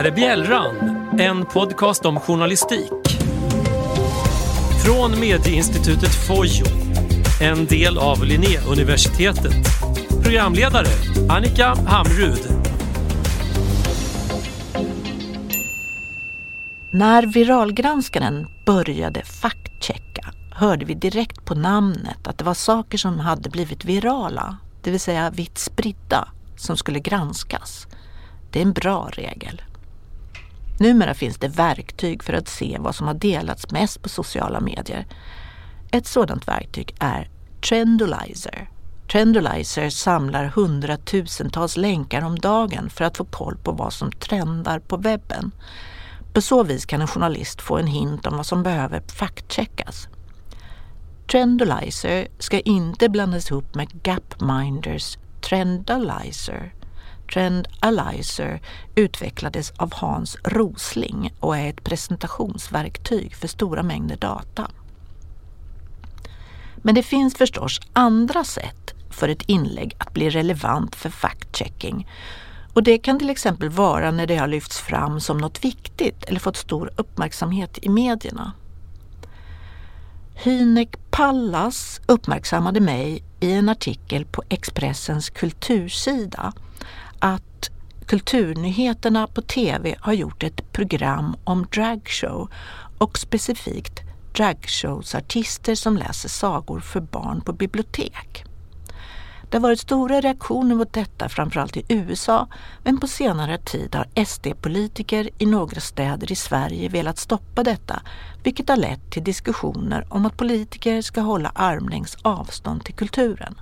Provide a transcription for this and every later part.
här är Bjällran, en podcast om journalistik. Från medieinstitutet Fojo, en del av Linnéuniversitetet. Programledare Annika Hamrud. När viralgranskaren började faktchecka hörde vi direkt på namnet att det var saker som hade blivit virala, det vill säga vitt spridda, som skulle granskas. Det är en bra regel. Numera finns det verktyg för att se vad som har delats mest på sociala medier. Ett sådant verktyg är Trendolizer. Trendolizer samlar hundratusentals länkar om dagen för att få koll på vad som trendar på webben. På så vis kan en journalist få en hint om vad som behöver faktcheckas. Trendolizer ska inte blandas ihop med Gapminders Trend Alizer utvecklades av Hans Rosling och är ett presentationsverktyg för stora mängder data. Men det finns förstås andra sätt för ett inlägg att bli relevant för fact-checking och det kan till exempel vara när det har lyfts fram som något viktigt eller fått stor uppmärksamhet i medierna. Hynek Pallas uppmärksammade mig i en artikel på Expressens kultursida att Kulturnyheterna på TV har gjort ett program om dragshow och specifikt dragshowsartister som läser sagor för barn på bibliotek. Det har varit stora reaktioner mot detta framförallt i USA men på senare tid har SD-politiker i några städer i Sverige velat stoppa detta vilket har lett till diskussioner om att politiker ska hålla armlängds avstånd till kulturen.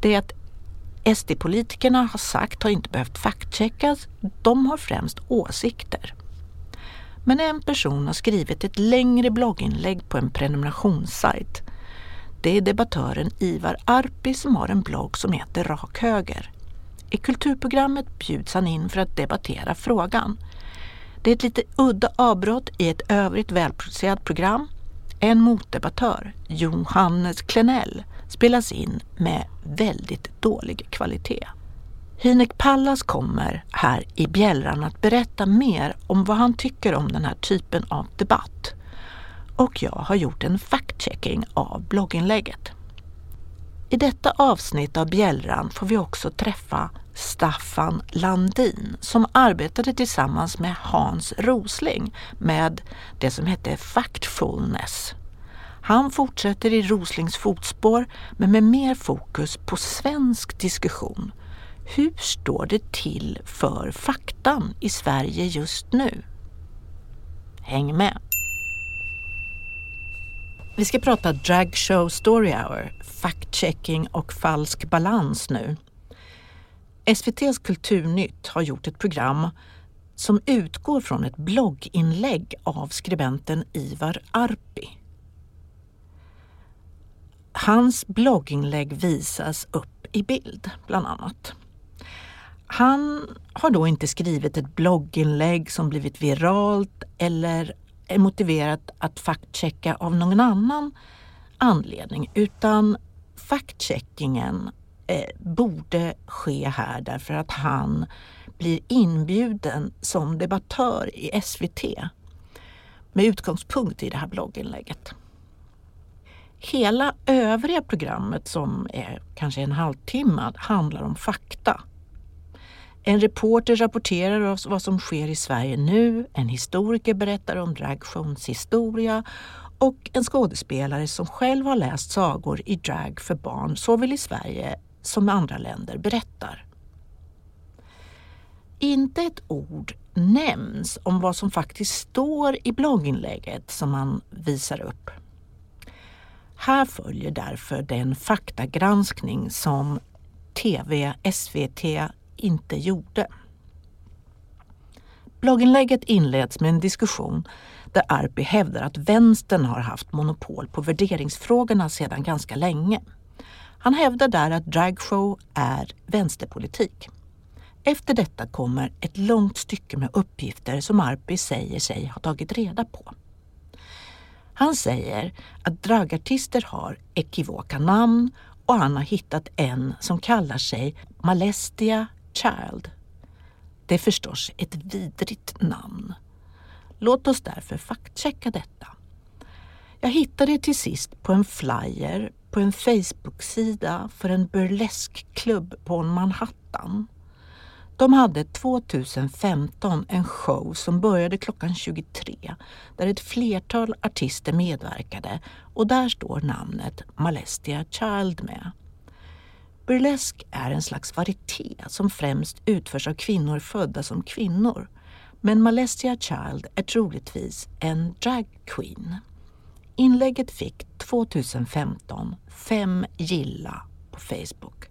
Det SD-politikerna har sagt har inte behövt faktcheckas, de har främst åsikter. Men en person har skrivit ett längre blogginlägg på en prenumerationssajt det är debattören Ivar Arpi som har en blogg som heter Rak Höger. I kulturprogrammet bjuds han in för att debattera frågan. Det är ett lite udda avbrott i ett övrigt välproducerat program. En motdebattör, Johannes Klenell, spelas in med väldigt dålig kvalitet. Hinek Pallas kommer här i Bjällran att berätta mer om vad han tycker om den här typen av debatt och jag har gjort en fact-checking av blogginlägget. I detta avsnitt av Bjällran får vi också träffa Staffan Landin som arbetade tillsammans med Hans Rosling med det som hette Factfulness. Han fortsätter i Roslings fotspår men med mer fokus på svensk diskussion. Hur står det till för faktan i Sverige just nu? Häng med! Vi ska prata drag show story hour, fact-checking och falsk balans nu. SVTs Kulturnytt har gjort ett program som utgår från ett blogginlägg av skribenten Ivar Arpi. Hans blogginlägg visas upp i bild, bland annat. Han har då inte skrivit ett blogginlägg som blivit viralt eller är motiverat att faktchecka av någon annan anledning utan faktcheckingen eh, borde ske här därför att han blir inbjuden som debattör i SVT med utgångspunkt i det här blogginlägget. Hela övriga programmet som är kanske en halvtimme handlar om fakta en reporter rapporterar oss vad som sker i Sverige nu, en historiker berättar om dragshows historia och en skådespelare som själv har läst sagor i drag för barn såväl i Sverige som i andra länder berättar. Inte ett ord nämns om vad som faktiskt står i blogginlägget som man visar upp. Här följer därför den faktagranskning som TV, SVT, inte gjorde. Blogginlägget inleds med en diskussion där Arpi hävdar att vänstern har haft monopol på värderingsfrågorna sedan ganska länge. Han hävdar där att dragshow är vänsterpolitik. Efter detta kommer ett långt stycke med uppgifter som Arpi säger sig ha tagit reda på. Han säger att dragartister har ekivoka namn och han har hittat en som kallar sig Malestia Child. Det är förstås ett vidrigt namn. Låt oss därför faktchecka detta. Jag hittade till sist på en flyer på en Facebook-sida för en burleskklubb på Manhattan. De hade 2015 en show som började klockan 23 där ett flertal artister medverkade och där står namnet Malestia Child med. Burlesk är en slags varieté som främst utförs av kvinnor födda som kvinnor. Men Malestia Child är troligtvis en dragqueen. Inlägget fick 2015 fem gilla på Facebook.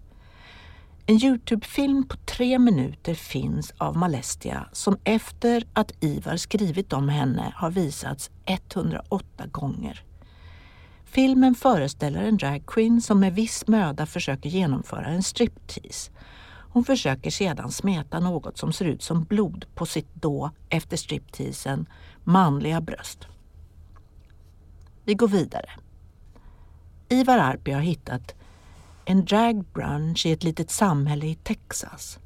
En Youtube-film på tre minuter finns av Malestia som efter att Ivar skrivit om henne har visats 108 gånger. Filmen föreställer en dragqueen som med viss möda försöker genomföra en striptease. Hon försöker sedan smeta något som ser ut som blod på sitt då, efter stripteasen, manliga bröst. Vi går vidare. Ivar Arpi har hittat en dragbrunch i ett litet samhälle i Texas.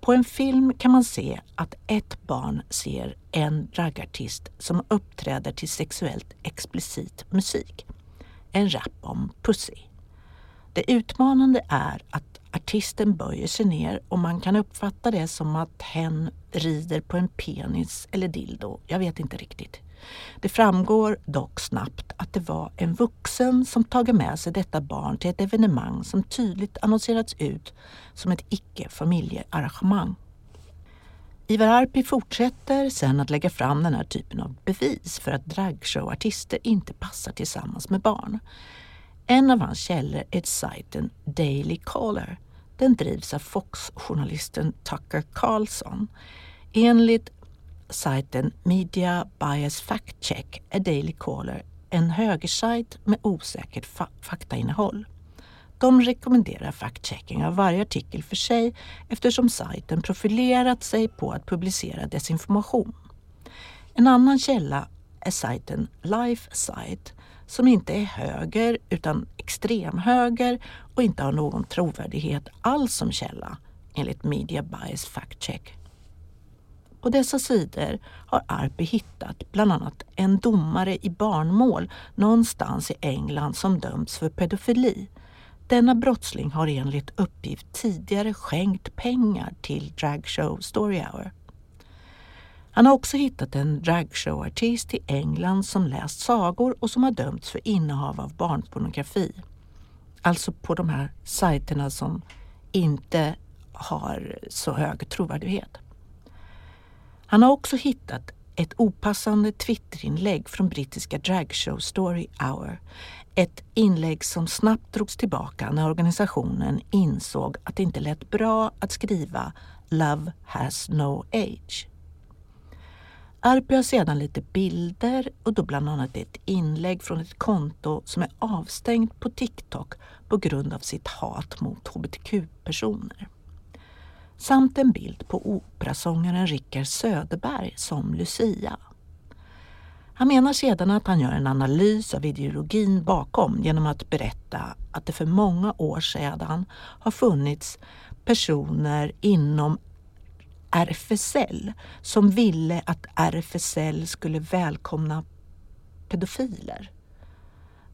På en film kan man se att ett barn ser en dragartist som uppträder till sexuellt explicit musik. En rap om pussy. Det utmanande är att artisten böjer sig ner och man kan uppfatta det som att hen rider på en penis eller dildo. Jag vet inte riktigt. Det framgår dock snabbt att det var en vuxen som tagit med sig detta barn till ett evenemang som tydligt annonserats ut som ett icke-familjearrangemang. Ivar Arpi fortsätter sen att lägga fram den här typen av bevis för att dragshowartister inte passar tillsammans med barn. En av hans källor är sajten Daily Caller. Den drivs av Fox-journalisten Tucker Carlson. Enligt sajten Media Bias Fact Check är Daily Caller en högersajt med osäkert fa faktainnehåll. De rekommenderar fact-checking av varje artikel för sig eftersom sajten profilerat sig på att publicera desinformation. En annan källa är sajten LifeSite som inte är höger utan extremhöger och inte har någon trovärdighet alls som källa enligt Media Bias Fact Check. På dessa sidor har Arpi hittat bland annat en domare i barnmål någonstans i England som dömts för pedofili. Denna brottsling har enligt uppgift tidigare skänkt pengar till Dragshow Story Hour. Han har också hittat en dragshowartist i England som läst sagor och som har dömts för innehav av barnpornografi. Alltså på de här sajterna som inte har så hög trovärdighet. Han har också hittat ett opassande Twitterinlägg från brittiska Dragshow Story Hour. Ett inlägg som snabbt drogs tillbaka när organisationen insåg att det inte lät bra att skriva Love has no age. Arpi har sedan lite bilder och då bland annat ett inlägg från ett konto som är avstängt på TikTok på grund av sitt hat mot hbtq-personer samt en bild på operasångaren Rickard Söderberg som Lucia. Han menar sedan att han gör en analys av ideologin bakom genom att berätta att det för många år sedan har funnits personer inom RFSL som ville att RFSL skulle välkomna pedofiler.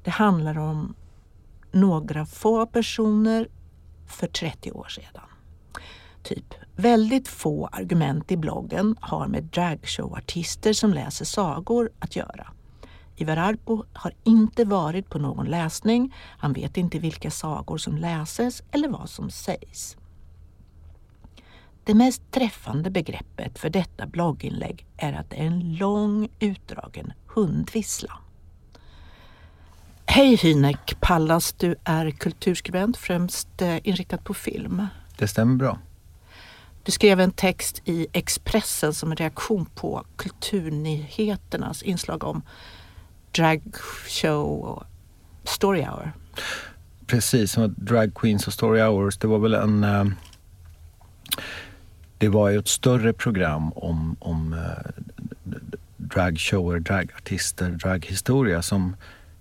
Det handlar om några få personer för 30 år sedan. Typ, väldigt få argument i bloggen har med dragshowartister som läser sagor att göra. Ivar Arpo har inte varit på någon läsning. Han vet inte vilka sagor som läses eller vad som sägs. Det mest träffande begreppet för detta blogginlägg är att det är en lång utdragen hundvissla. Hej Hynek Pallas, du är kulturskribent främst eh, inriktad på film. Det stämmer bra. Du skrev en text i Expressen som en reaktion på kulturnyheternas inslag om dragshow och story hour. Precis, som drag queens och story hours. Det var väl en... Eh, det var ju ett större program om, om eh, dragshower, dragartister, draghistoria som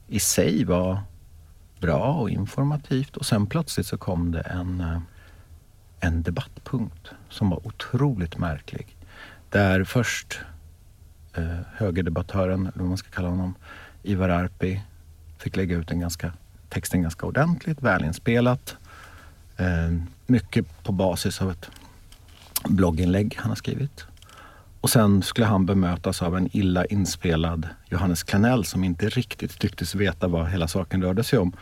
i sig var bra och informativt och sen plötsligt så kom det en eh, en debattpunkt som var otroligt märklig. Där först eh, högerdebattören, eller vad man ska kalla honom, Ivar Arpi fick lägga ut en ganska, texten ganska ordentligt, välinspelat. Eh, mycket på basis av ett blogginlägg han har skrivit. Och sen skulle han bemötas av en illa inspelad Johannes Klenell som inte riktigt tycktes veta vad hela saken rörde sig om.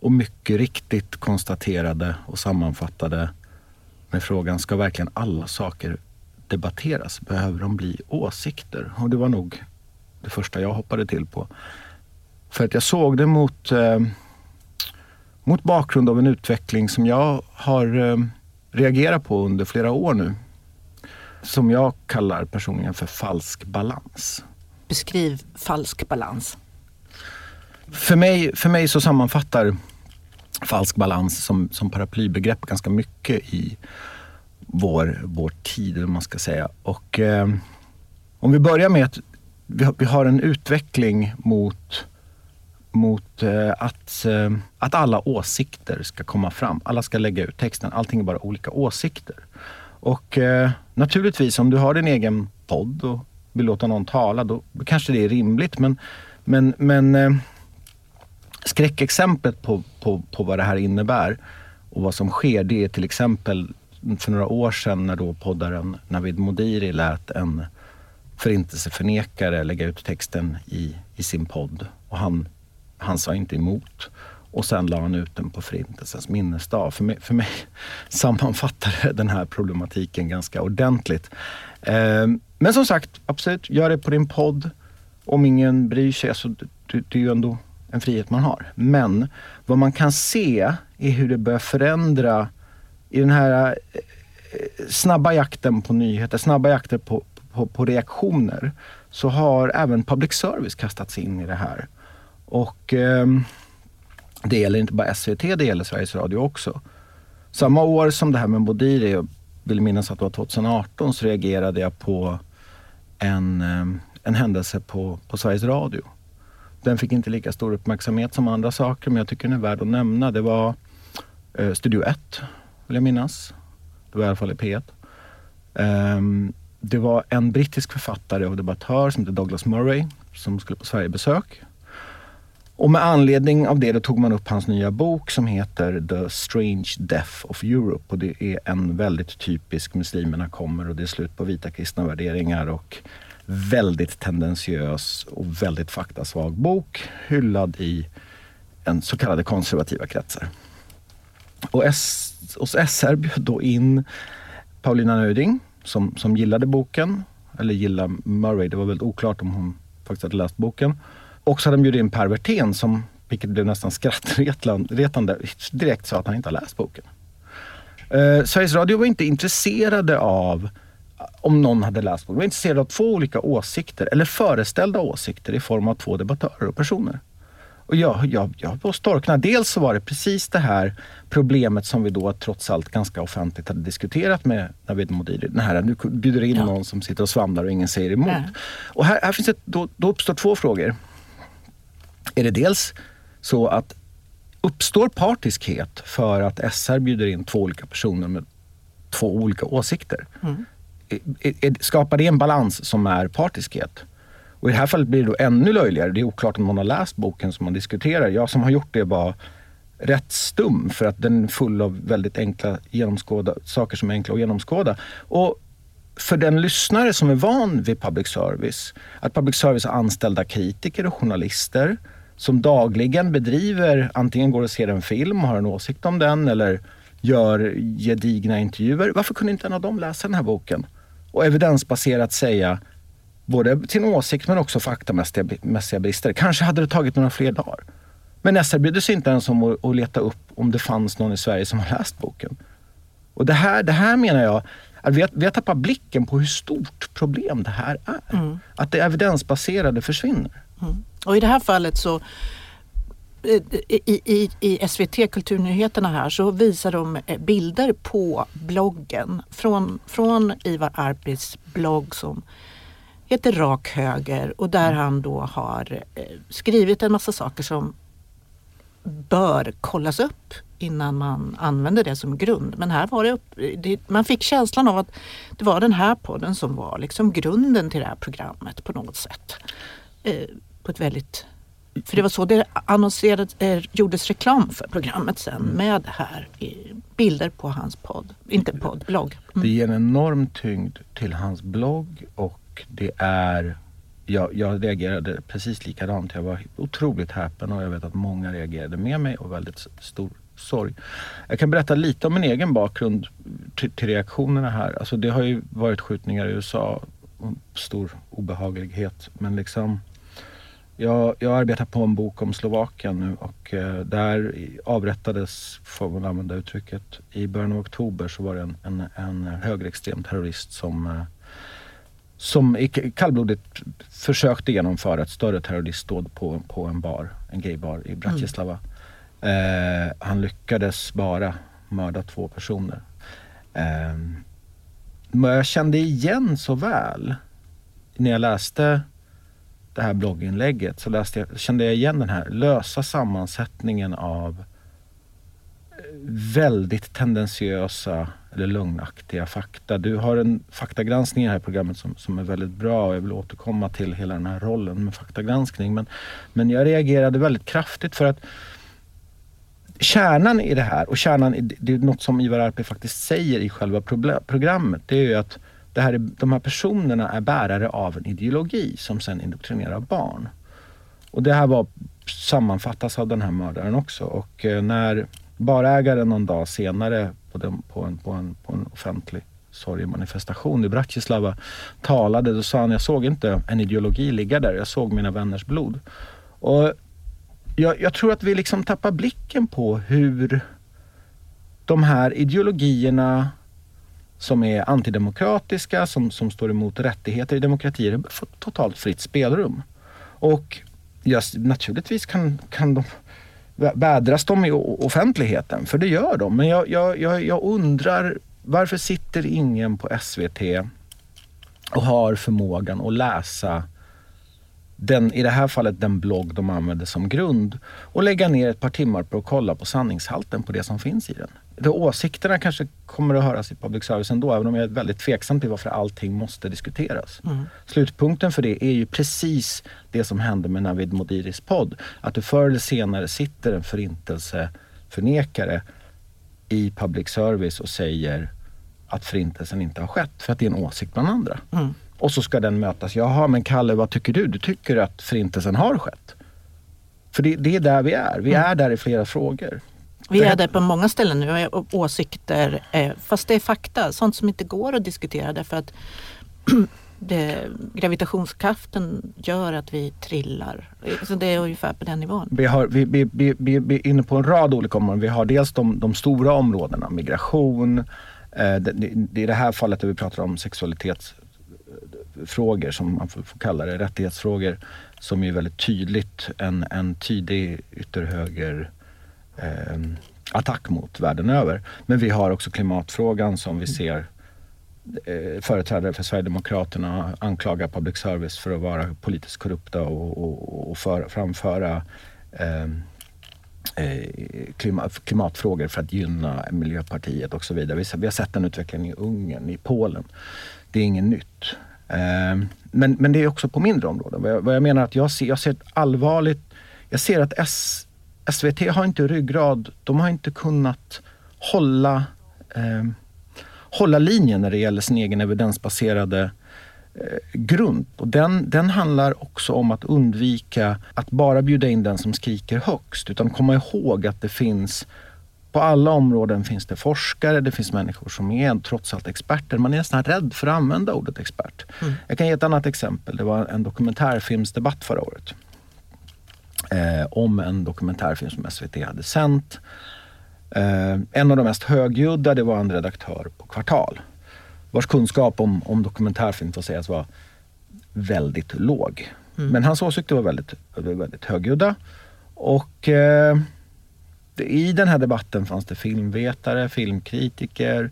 Och mycket riktigt konstaterade och sammanfattade med frågan, ska verkligen alla saker debatteras? Behöver de bli åsikter? Och det var nog det första jag hoppade till på. För att jag såg det mot, eh, mot bakgrund av en utveckling som jag har eh, reagerat på under flera år nu. Som jag kallar personligen för falsk balans. Beskriv falsk balans. För mig, för mig så sammanfattar falsk balans som, som paraplybegrepp ganska mycket i vår, vår tid, om man ska säga. Och, eh, om vi börjar med att vi har, vi har en utveckling mot, mot eh, att, eh, att alla åsikter ska komma fram. Alla ska lägga ut texten. Allting är bara olika åsikter. Och eh, naturligtvis, om du har din egen podd och vill låta någon tala, då kanske det är rimligt. Men, men, men eh, skräckexemplet på, på, på vad det här innebär och vad som sker, det är till exempel för några år sedan när då poddaren Navid Modiri lät en förintelseförnekare lägga ut texten i, i sin podd. Och han, han sa inte emot. Och sen la han ut den på Förintelsens minnesdag. För mig, för mig sammanfattar den här problematiken ganska ordentligt. Eh, men som sagt, absolut, gör det på din podd. Om ingen bryr sig, alltså, det, det är ju ändå en frihet man har. Men vad man kan se är hur det börjar förändra i den här eh, snabba jakten på nyheter, snabba jakter på, på, på, reaktioner, så har även public service kastats in i det här. Och eh, det gäller inte bara SVT, det gäller Sveriges Radio också. Samma år som det här med Bodiri, jag vill minnas att det var 2018, så reagerade jag på en, ehm, en händelse på, på Sveriges Radio. Den fick inte lika stor uppmärksamhet som andra saker, men jag tycker den är värd att nämna. Det var eh, Studio 1, vill jag minnas. Det var i alla fall i P1. Um, ehm, det var en brittisk författare och debattör som heter Douglas Murray som skulle på Sverigebesök. Och med anledning av det då tog man upp hans nya bok som heter The Strange Death of Europe. Och det är en väldigt typisk muslimerna kommer och det är slut på vita kristna värderingar och väldigt tendentiös och väldigt faktasvag bok hyllad i en så kallade konservativa kretsar. Och, S, och SR bjöd då in Paulina Nöding som, som gillade boken, eller gillade Murray. Det var väldigt oklart om hon faktiskt hade läst boken. Och så hade de bjudit in Per Werthén som, vilket blev nästan skrattretande, direkt sa att han inte har läst boken. Eh, Sveriges Radio var inte intresserade av om någon hade läst boken. De var intresserade av två olika åsikter, eller föreställda åsikter i form av två debattörer och personer. Och jag, jag, jag var storknad. Dels så var det precis det här problemet som vi då trots allt ganska offentligt hade diskuterat med Navid Modiri. Den här, du bjuder in ja. någon som sitter och svamlar och ingen säger emot. Ja. Och här, här finns ett, då, då uppstår två frågor. Är det dels så att uppstår partiskhet för att SR bjuder in två olika personer med två olika åsikter? Mm. Skapar det en balans som är partiskhet? Och i det här fallet blir det då ännu löjligare. Det är oklart om någon har läst boken som man diskuterar. Jag som har gjort det var rätt stum för att den är full av väldigt enkla genomskåda, saker som är enkla att genomskåda. Och för den lyssnare som är van vid public service, att public service har anställda kritiker och journalister som dagligen bedriver, antingen går och ser en film och har en åsikt om den eller gör gedigna intervjuer. Varför kunde inte en av dem läsa den här boken? Och evidensbaserat säga både sin åsikt men också faktamässiga brister. Kanske hade det tagit några fler dagar. Men SR brydde sig inte ens om att, att leta upp om det fanns någon i Sverige som har läst boken. Och det här, det här menar jag, att vi har, vi har tappat blicken på hur stort problem det här är. Mm. Att det evidensbaserade försvinner. Mm. Och i det här fallet så i, i, i SVT Kulturnyheterna här så visar de eh, bilder på bloggen från, från Ivar Arpis blogg som heter Rak Höger och där han då har eh, skrivit en massa saker som bör kollas upp innan man använder det som grund. Men här var det, upp, det, man fick känslan av att det var den här podden som var liksom grunden till det här programmet på något sätt. Eh, på ett väldigt för det var så det annonserades, eh, gjordes reklam för programmet sen mm. med det här. Bilder på hans podd, inte podd, blogg. Mm. Det ger en enorm tyngd till hans blogg och det är jag, jag reagerade precis likadant. Jag var otroligt häpen och jag vet att många reagerade med mig och väldigt stor sorg. Jag kan berätta lite om min egen bakgrund till, till reaktionerna här. Alltså det har ju varit skjutningar i USA, stor obehaglighet. Men liksom, jag, jag arbetar på en bok om Slovakien nu och eh, där avrättades, får man använda uttrycket, i början av oktober så var det en, en, en högerextrem terrorist som eh, som kallblodigt försökte genomföra ett större terroristdåd på, på en bar, en gaybar i Bratislava. Mm. Eh, han lyckades bara mörda två personer. Eh, men jag kände igen så väl när jag läste det här blogginlägget så läste jag, kände jag igen den här lösa sammansättningen av eh, väldigt tendentiösa eller lögnaktiga fakta. Du har en faktagranskning i det här programmet som, som är väldigt bra och jag vill återkomma till hela den här rollen med faktagranskning. Men, men jag reagerade väldigt kraftigt för att kärnan i det här och kärnan i, det är något som Ivar Arpi faktiskt säger i själva programmet. Det är ju att det här är, de här personerna är bärare av en ideologi som sen indoktrinerar barn. Och det här var sammanfattas av den här mördaren också. Och eh, när barägaren någon dag senare på, den, på, en, på, en, på en offentlig sorgemanifestation i Bratislava talade, då sa han, jag såg inte en ideologi ligga där, jag såg mina vänners blod. Och jag, jag tror att vi liksom tappar blicken på hur de här ideologierna som är antidemokratiska, som, som står emot rättigheter i demokratier, får totalt fritt spelrum. Och just, naturligtvis kan, kan de vädras de i offentligheten, för det gör de. Men jag, jag, jag, jag undrar varför sitter ingen på SVT och har förmågan att läsa den, i det här fallet den blogg de använder som grund och lägga ner ett par timmar på att kolla på sanningshalten på det som finns i den. De åsikterna kanske kommer att höras i public service ändå, även om jag är väldigt tveksam till varför allting måste diskuteras. Mm. Slutpunkten för det är ju precis det som hände med Navid Modiris podd. Att det förr eller senare sitter en förintelseförnekare i public service och säger att förintelsen inte har skett, för att det är en åsikt bland andra. Mm. Och så ska den mötas. Jaha, men Kalle, vad tycker du? Du tycker att förintelsen har skett? För det, det är där vi är. Vi mm. är där i flera frågor. Vi är där på många ställen nu åsikter, fast det är fakta, sånt som inte går att diskutera därför att det, gravitationskraften gör att vi trillar. Så det är ungefär på den nivån. Vi, har, vi, vi, vi, vi är inne på en rad olika områden. Vi har dels de, de stora områdena, migration, eh, det, det, i det här fallet där vi pratar om frågor som man får, får kalla det, rättighetsfrågor, som är väldigt tydligt en, en tydlig ytterhöger eh, attack mot världen över. Men vi har också klimatfrågan som vi ser eh, företrädare för Sverigedemokraterna anklagar public service för att vara politiskt korrupta och, och, och för, framföra ehm, eh, klimatfrågor för att gynna Miljöpartiet och så vidare. Vi har sett den utvecklingen i Ungern, i Polen. Det är inget nytt. Eh, men, men det är också på mindre områden. Vad jag, vad jag menar att jag ser, jag ser ett allvarligt... Jag ser att S, SVT har inte ryggrad. De har inte kunnat hålla, eh, hålla linjen när det gäller sin egen evidensbaserade eh, grund. Och den, den handlar också om att undvika att bara bjuda in den som skriker högst. Utan komma ihåg att det finns på alla områden finns det forskare, det finns människor som är trots allt experter. Man är nästan rädd för att använda ordet expert. Mm. Jag kan ge ett annat exempel. Det var en dokumentärfilmsdebatt förra året eh, om en dokumentärfilm som SVT hade sänt. Eh, en av de mest högljudda det var en redaktör på Kvartal vars kunskap om, om dokumentärfilm får sägas vara väldigt låg. Mm. Men hans åsikter var väldigt, väldigt högljudda. Och eh, i den här debatten fanns det filmvetare, filmkritiker,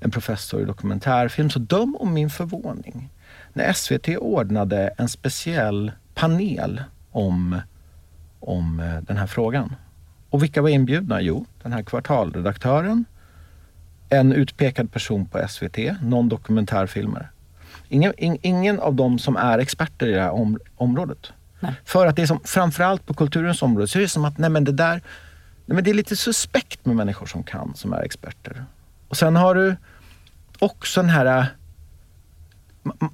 en professor i dokumentärfilm. Så döm om min förvåning när SVT ordnade en speciell panel om om eh, den här frågan. Och vilka var inbjudna? Jo, den här kvartalredaktören, en utpekad person på SVT, någon dokumentärfilmare. Ingen, in, ingen av dem som är experter i det här om, området. Nej. För att det är som, framförallt på kulturens område, så är det som att nej men det där, nej men det är lite suspekt med människor som kan, som är experter. Och sen har du också den här äh,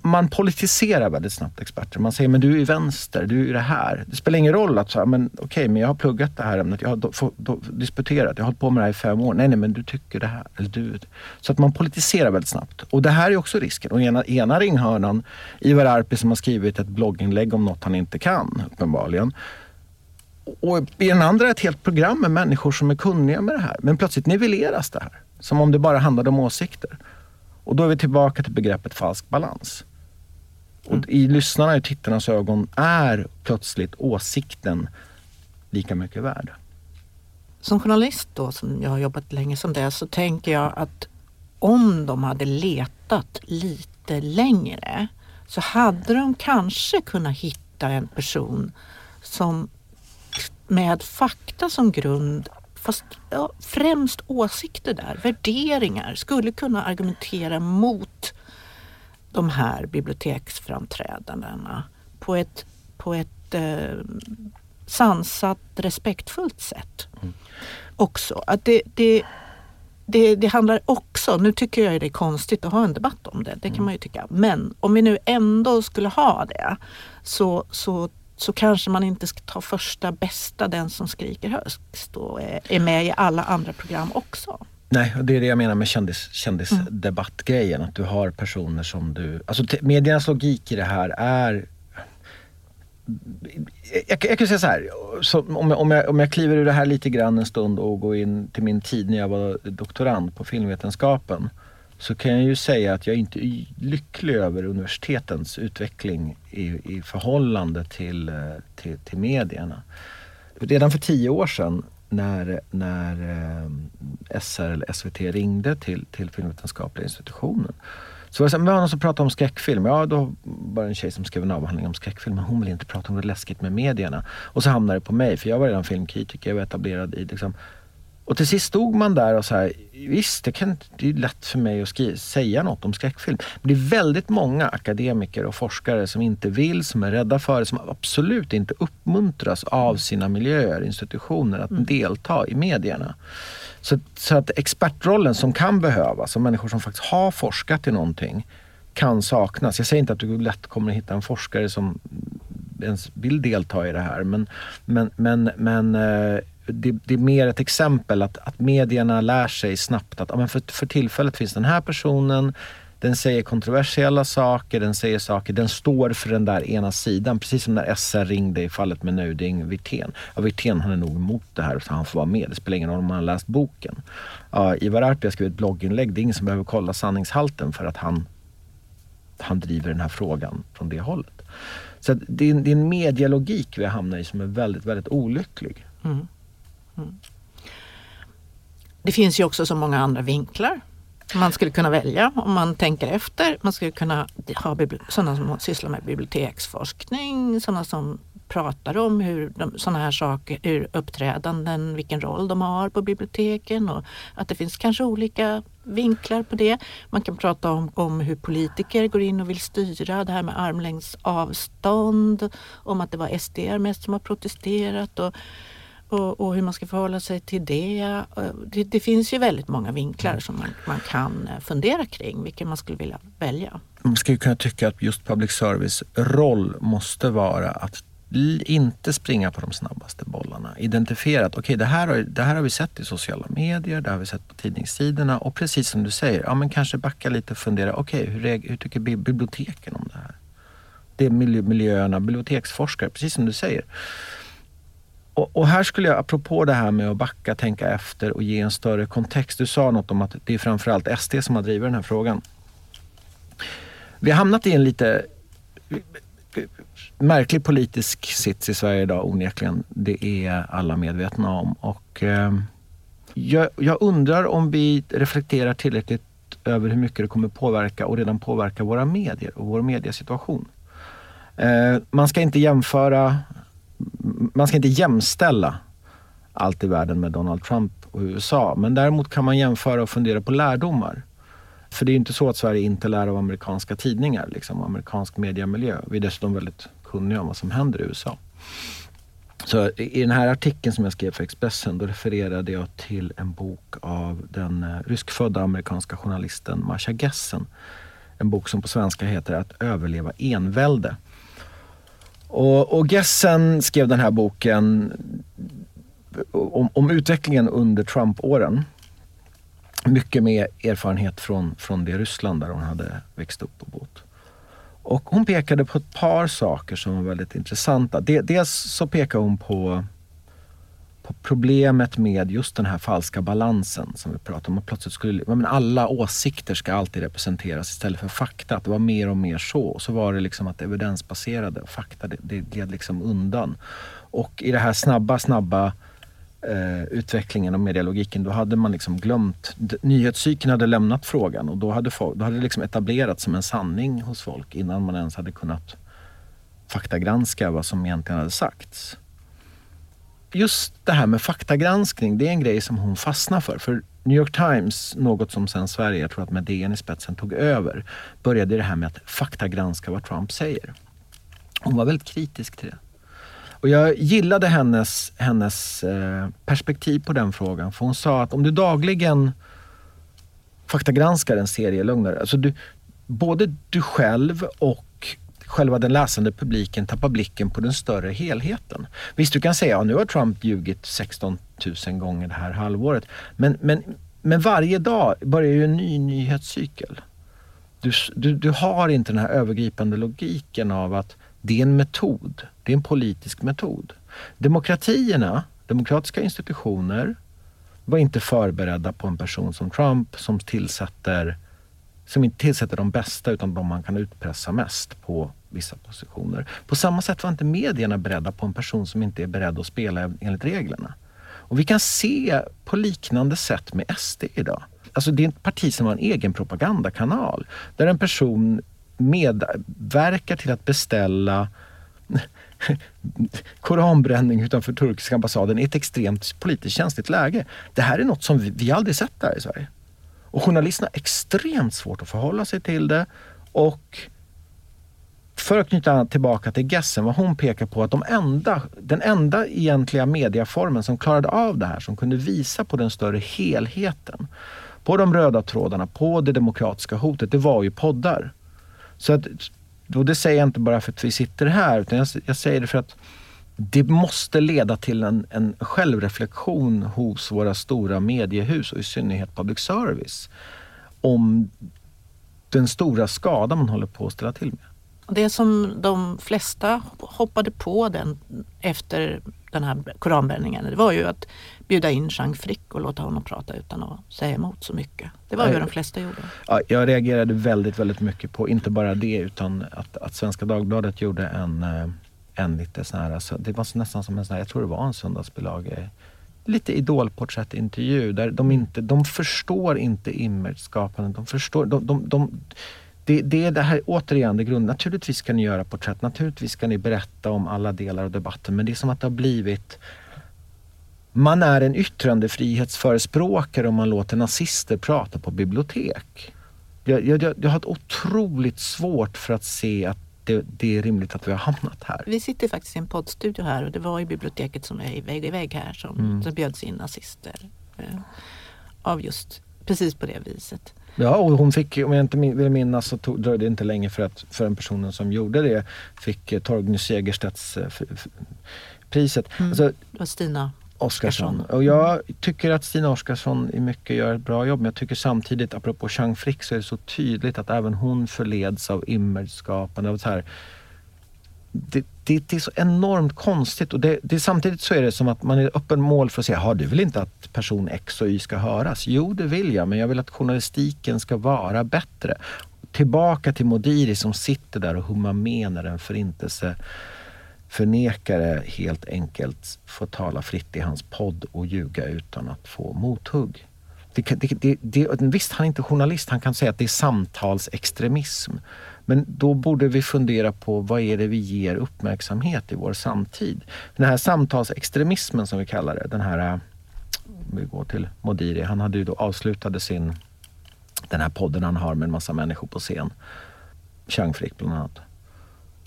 man politiserar väldigt snabbt experter. Man säger, men du är vänster, du är det här. Det spelar ingen roll att, så men okej, okay, men jag har pluggat det här ämnet, jag har do, do, disputerat, jag har hållit på med det här i fem år. Nej, nej, men du tycker det här. Eller du. Så att man politiserar väldigt snabbt. Och det här är också risken. Och ena, ena ringhörnan, Ivar Arpi som har skrivit ett blogginlägg om något han inte kan, uppenbarligen. Och i den andra ett helt program med människor som är kunniga med det här. Men plötsligt nivelleras det här. Som om det bara handlade om åsikter. Och då är vi tillbaka till begreppet falsk balans. Och mm. I lyssnarna och tittarnas ögon är plötsligt åsikten lika mycket värd. Som journalist då, som jag har jobbat länge som det, så tänker jag att om de hade letat lite längre så hade de kanske kunnat hitta en person som med fakta som grund fast ja, främst åsikter där, värderingar, skulle kunna argumentera mot de här biblioteksframträdandena på ett, på ett eh, sansat, respektfullt sätt. Mm. Också. Att det, det, det, det, handlar också, nu tycker jag det är konstigt att ha en debatt om det, det kan mm. man ju tycka. Men om vi nu ändå skulle ha det så, så så kanske man inte ska ta första bästa, den som skriker högst och är med i alla andra program också. Nej, och det är det jag menar med kändis, kändisdebattgrejen. Att du har personer som du... Alltså mediernas logik i det här är... Jag, jag kan säga så här, så om, jag, om, jag, om jag kliver ur det här lite grann en stund och går in till min tid när jag var doktorand på filmvetenskapen så kan jag ju säga att jag inte är lycklig över universitetens utveckling i, i förhållande till, eh, till, till medierna. Redan för tio år sedan när, när eh, SR eller SVT ringde till, till filmvetenskapliga institutionen så var det så här, någon som pratade om skräckfilm. Ja, då var det en tjej som skrev en avhandling om skräckfilm. Men hon ville inte prata om det läskigt med medierna. Och så hamnade det på mig, för jag var redan filmkritiker. Jag var etablerad i liksom, och till sist stod man där och så här, visst det, kan, det är lätt för mig att skriva, säga något om skräckfilm. Men det är väldigt många akademiker och forskare som inte vill, som är rädda för det, som absolut inte uppmuntras av sina miljöer, institutioner att mm. delta i medierna. Så, så, att expertrollen som kan behövas, och människor som faktiskt har forskat i någonting, kan saknas. Jag säger inte att du lätt kommer att hitta en forskare som ens vill delta i det här. Men, men, men, men eh, det, det, är mer ett exempel att, att medierna lär sig snabbt att ja, men för, för tillfället finns den här personen, den säger kontroversiella saker, den säger saker, den står för den där ena sidan. Precis som när SR ringde i fallet med Nöding Wirtén. Ja, Wirtén han är nog emot det här så han får vara med. Det spelar ingen roll om han har läst boken. Uh, Ivar Arpi har skrivit ett blogginlägg. Det är ingen som behöver kolla sanningshalten för att han, han driver den här frågan från det hållet. Så det är, det är en medialogik vi hamnar i som är väldigt, väldigt olycklig. Mm. Mm. Det finns ju också så många andra vinklar man skulle kunna välja om man tänker efter. Man skulle kunna ha sådana som sysslar med biblioteksforskning, sådana som pratar om hur de, sådana här saker, hur uppträdanden, vilken roll de har på biblioteken och att det finns kanske olika vinklar på det. Man kan prata om, om hur politiker går in och vill styra det här med armlängds avstånd, om att det var SD mest som har protesterat och och, och, hur man ska förhålla sig till det. det. det. finns ju väldigt många vinklar som man, man, kan eh, fundera kring, vilken man skulle vilja välja. Man skulle kunna tycka att just public service roll måste vara att inte springa på de snabbaste bollarna. Identifiera att okay, det, här har, det här har vi sett i sociala medier, det har vi sett på tidningssidorna och precis som du säger, ja, men kanske backa lite och fundera, okej okay, hur, hur tycker biblioteken om det här? Det är miljö, miljöerna, biblioteksforskare, precis som du säger och, och, här skulle jag, apropå det här med att backa, tänka efter och ge en större kontext. Du sa något om att det är framförallt SD som har drivit den här frågan. Vi har hamnat i en lite eh, märklig politisk sits i Sverige idag onekligen. Det är alla medvetna om. Och, eh, jag, jag, undrar om vi reflekterar tillräckligt över hur mycket det kommer påverka och redan påverka våra medier och vår mediesituation. Eh, man ska inte jämföra man ska inte jämställa allt i världen med Donald Trump och USA. Men däremot kan man jämföra och fundera på lärdomar. För det är ju inte så att Sverige inte lär av amerikanska tidningar, liksom amerikansk mediamiljö. Vi är dessutom väldigt kunniga om vad som händer i USA. Så i den här artikeln som jag skrev för Expressen, då refererade jag till en bok av den eh, ryskfödda amerikanska journalisten Masha Gessen. En bok som på svenska heter Att överleva envälde. Och, och Gessen skrev den här boken om, om utvecklingen under Trump-åren. Mycket med erfarenhet från, från det Ryssland där hon hade växt upp och bott. Och hon pekade på ett par saker som var väldigt intressanta. Dels så pekade hon på, på problemet med just den här falska balansen som vi pratade om. Att plötsligt skulle, men alla åsikter ska alltid representeras istället för fakta. Att det var mer och mer så. Och så var det liksom att evidensbaserade fakta, det, det gled liksom undan. Och i den här snabba, snabba eh, utvecklingen och medialogiken, då hade man liksom glömt... Nyhetscykeln hade lämnat frågan och då hade, folk, då hade det liksom etablerats som en sanning hos folk innan man ens hade kunnat faktagranska vad som egentligen hade sagts. Just det här med faktagranskning, det är en grej som hon fastnar för. För New York Times, något som sen Sverige, jag tror att med DN i spetsen, tog över, började det här med att faktagranska vad Trump säger. Hon var väldigt kritisk till det. Och jag gillade hennes, hennes eh, perspektiv på den frågan. För hon sa att om du dagligen faktagranskar en serie lögner, alltså du, både du själv och själva den läsande publiken tappar blicken på den större helheten. Visst, du kan säga att ja, nu har Trump ljugit 16 000 gånger det här halvåret. Men, men, men varje dag börjar ju en ny nyhetscykel. Du, du, du har inte den här övergripande logiken av att det är en metod. Det är en politisk metod. Demokratierna, demokratiska institutioner, var inte förberedda på en person som Trump som tillsätter som inte tillsätter de bästa utan de man kan utpressa mest på vissa positioner. På samma sätt var inte medierna beredda på en person som inte är beredd att spela enligt reglerna. Och vi kan se på liknande sätt med SD idag. Alltså det är ett parti som har en egen propagandakanal där en person medverkar till att beställa koranbränning utanför turkiska ambassaden i ett extremt politiskt känsligt läge. Det här är något som vi, vi aldrig sett där i Sverige. Och journalisterna har extremt svårt att förhålla sig till det. Och för att knyta tillbaka till Gessen, vad hon pekar på att de enda, den enda egentliga mediaformen som klarade av det här, som kunde visa på den större helheten, på de röda trådarna, på det demokratiska hotet, det var ju poddar. Så att, och det säger jag inte bara för att vi sitter här, utan jag, jag säger det för att det måste leda till en, en självreflektion hos våra stora mediehus och i synnerhet public service om den stora skada man håller på att ställa till med. Det som de flesta hoppade på den efter den här koranbränningen, det var ju att bjuda in Jean Frick och låta honom prata utan att säga emot så mycket. Det var ju vad de flesta gjorde. Ja, jag reagerade väldigt, väldigt mycket på, inte bara det, utan att, att Svenska Dagbladet gjorde en, eh, en lite sån här, alltså, det var nästan som en sån här, jag tror det var en söndagsbilaga lite idolporträttintervju där de inte, de förstår inte imageskapande. De förstår, de, de, de, det, det är det här, återigen, det grund. Naturligtvis ska ni göra porträtt, naturligtvis ska ni berätta om alla delar av debatten men det är som att det har blivit man är en yttrandefrihetsförespråkare om man låter nazister prata på bibliotek. Jag, jag, jag har ett otroligt svårt för att se att det, det, är rimligt att vi har hamnat här. Vi sitter faktiskt i en poddstudio här och det var i biblioteket som är vägg i vägg här som mm. det bjöds in nazister. Eh, av just precis på det viset. Ja, och hon fick, om jag inte vill minnas, så tog, dröjde det inte länge för att för en personen som gjorde det fick eh, Torgny Segerstedts eh, priset. Mm. Alltså, var Stina Oskarsson. Och jag tycker att Stina Oskarsson i mycket gör ett bra jobb. Men jag tycker samtidigt, apropå Chang Frick, så är det så tydligt att även hon förleds av imageskapande. Av så här, det, det, det, är så enormt konstigt och det, det, samtidigt så är det som att man är öppen mål för att säga, har du vill inte att person X och Y ska höras? Jo, det vill jag, men jag vill att journalistiken ska vara bättre. Tillbaka till Modiri som sitter där och hummar med när en förintelse förnekare helt enkelt får tala fritt i hans podd och ljuga utan att få mothugg det, det, det, visst, han är inte journalist, han kan säga att det är samtalsextremism. Men då borde vi fundera på vad är det vi ger uppmärksamhet i vår samtid? Den här samtalsextremismen som vi kallar det, den här, eh, vi går till Modiri, han hade ju då avslutade sin, den här podden han har med en massa människor på scen. Chang Frick bland annat.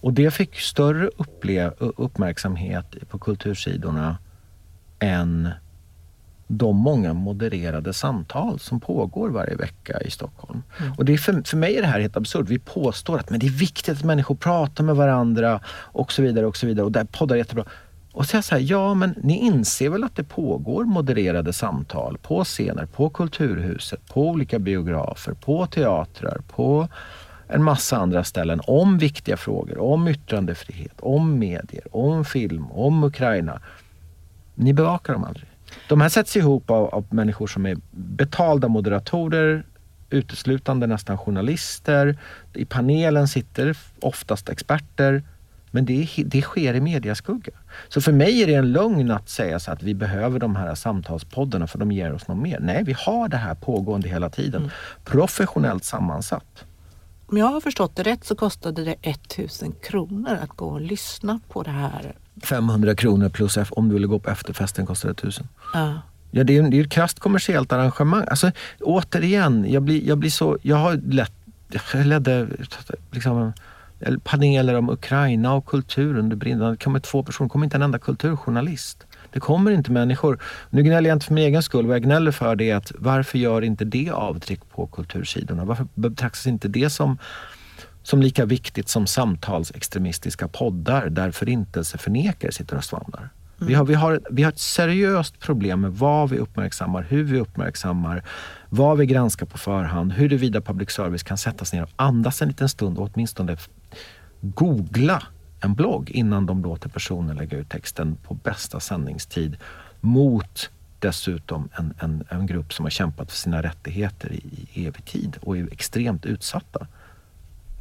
Och det fick större uppmärksamhet på kultursidorna än de många modererade samtal som pågår varje vecka i Stockholm. Mm. Och det är för, för mig är det här helt absurt. Vi påstår att men det är viktigt att människor pratar med varandra och så vidare. Och så vidare. Och där poddar är jättebra. Och så jag så här, ja men ni inser väl att det pågår modererade samtal på scener, på Kulturhuset, på olika biografer, på teatrar, på en massa andra ställen om viktiga frågor, om yttrandefrihet, om medier, om film, om Ukraina. Ni bevakar dem aldrig. De här sätts ihop av, av människor som är betalda moderatorer, uteslutande nästan journalister. I panelen sitter oftast experter. Men det, det sker i mediaskugga. Så för mig är det en lögn att säga så att vi behöver de här samtalspoddarna för de ger oss något mer. Nej, vi har det här pågående hela tiden. Mm. Professionellt sammansatt. Om jag har förstått det rätt så kostade det 1000 kronor att gå och lyssna på det här 500 kronor plus om du ville gå på efterfesten kostar det 1000. Ja. Ja, det är, är ett krasst kommersiellt arrangemang. Alltså, återigen, jag blir, jag blir så... Jag har lett, jag ledde liksom, paneler om Ukraina och kultur under brinnande. Det kommer två personer, det kommer inte en enda kulturjournalist. Det kommer inte människor. Nu gnäller jag inte för min egen skull. Vad jag gnäller för det är att varför gör inte det avtryck på kultursidorna? Varför betraktas inte det som som lika viktigt som samtalsextremistiska poddar där förintelseförnekare sitter och svamlar. Mm. Vi, har, vi, har, vi har ett seriöst problem med vad vi uppmärksammar, hur vi uppmärksammar, vad vi granskar på förhand, huruvida public service kan sätta sig ner och andas en liten stund och åtminstone googla en blogg innan de låter personen lägga ut texten på bästa sändningstid mot dessutom en, en, en grupp som har kämpat för sina rättigheter i, i evig tid och är extremt utsatta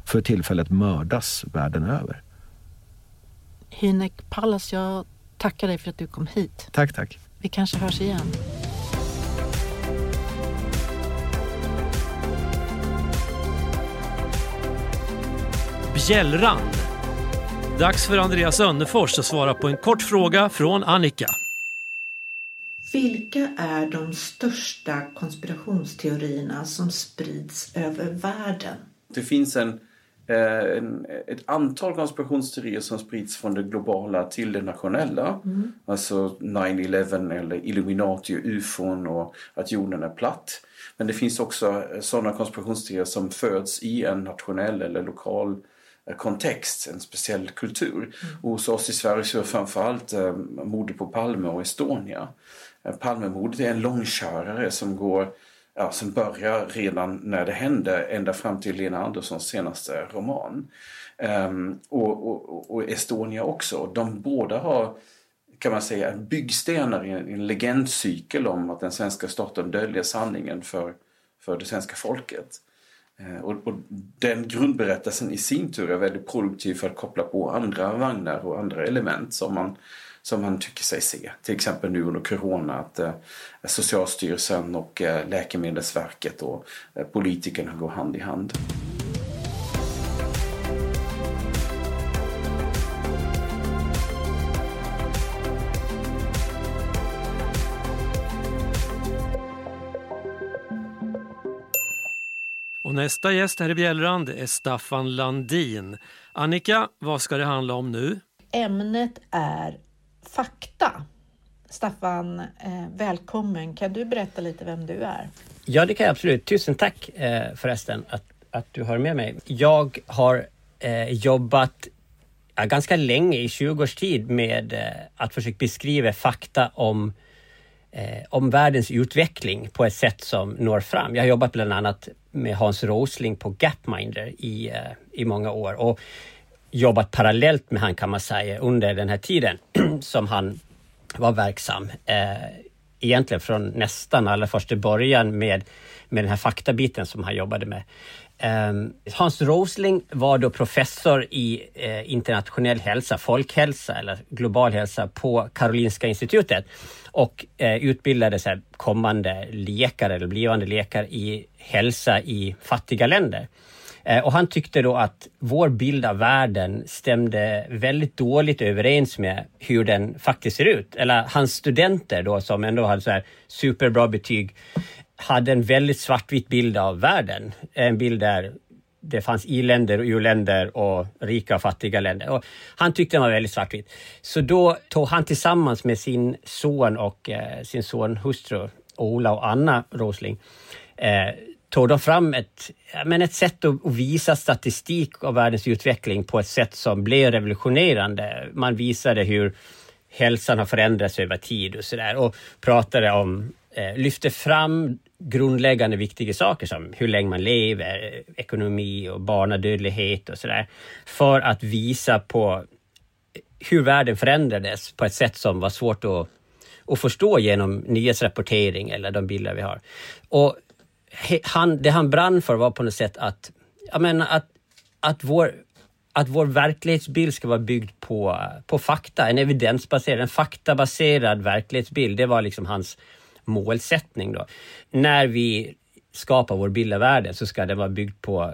för tillfället mördas världen över. Hynek Pallas, jag tackar dig för att du kom hit. Tack, tack. Vi kanske hörs igen. Bjällrand. Dags för Andreas Önnefors att svara på en kort fråga från Annika. Vilka är de största konspirationsteorierna som sprids över världen? Det finns en Eh, en, ett antal konspirationsteorier som sprids från det globala till det nationella. Mm. Alltså 9-11 eller Illuminati och ufon och att jorden är platt. Men det finns också sådana konspirationsteorier som föds i en nationell eller lokal eh, kontext, en speciell kultur. Mm. Och hos oss i Sverige så är framförallt eh, mordet på Palme och Estonia. Eh, Palmemordet är en långkörare som går ja, som börjar redan när det hände ända fram till Lena Anderssons senaste roman. Um, och, och, och, Estonia också. De båda har kan man säga byggstenar i en, en legendcykel om att den svenska staten döljer sanningen för, för det svenska folket. Eh, och, och, den grundberättelsen i sin tur är väldigt produktiv för att koppla på andra vagnar och andra element som man som man tycker sig se. Till exempel nu under corona att eh, Socialstyrelsen och eh, Läkemedelsverket och eh, politikerna går hand i hand. Och nästa gäst här i Bjällrand är Staffan Landin. Annika, vad ska det handla om nu? Ämnet är fakta. Staffan, eh, välkommen. Kan du berätta lite vem du är? Ja, det kan jag absolut. Tusen tack eh, förresten att, att du har med mig. Jag har eh, jobbat ganska länge, i 20 års tid, med att försöka beskriva fakta om eh, om världens utveckling på ett sätt som når fram. Jag har jobbat bland annat med Hans Rosling på Gapminder i, eh, i många år och jobbat parallellt med han kan man säga under den här tiden som han var verksam. Eh, egentligen från nästan allra första början med, med den här faktabiten som han jobbade med. Ehm, hans Rosling var då professor i eh, internationell hälsa, folkhälsa eller global hälsa på Karolinska institutet och eh, utbildade så här, kommande läkare eller blivande läkare i hälsa i fattiga länder. Eh, och han tyckte då att vår bild av världen stämde väldigt dåligt överens med hur den faktiskt ser ut. Eller hans studenter då som ändå hade så här superbra betyg hade en väldigt svartvit bild av världen. En bild där det fanns i-länder och u-länder och rika och fattiga länder. Och han tyckte den var väldigt svartvit. Så då tog han tillsammans med sin son och eh, sin son hustru Ola och Anna Rosling eh, tog de fram ett, men ett sätt att visa statistik av världens utveckling på ett sätt som blev revolutionerande. Man visade hur hälsan har förändrats över tid och sådär och pratade om, Eh, lyfter lyfte fram grundläggande viktiga saker som hur länge man lever, eh, ekonomi och barnadödlighet och sådär. För att visa på hur världen förändrades på ett sätt som var svårt att, att förstå genom nyhetsrapportering eller de bilder vi har. Och han, det han brann för var på något sätt att, jag menar, att, att, vår, att vår verklighetsbild ska vara byggd på, på fakta, en evidensbaserad, en faktabaserad verklighetsbild. Det var liksom hans målsättning. Då. När vi skapar vår bild av världen så ska den vara byggd på,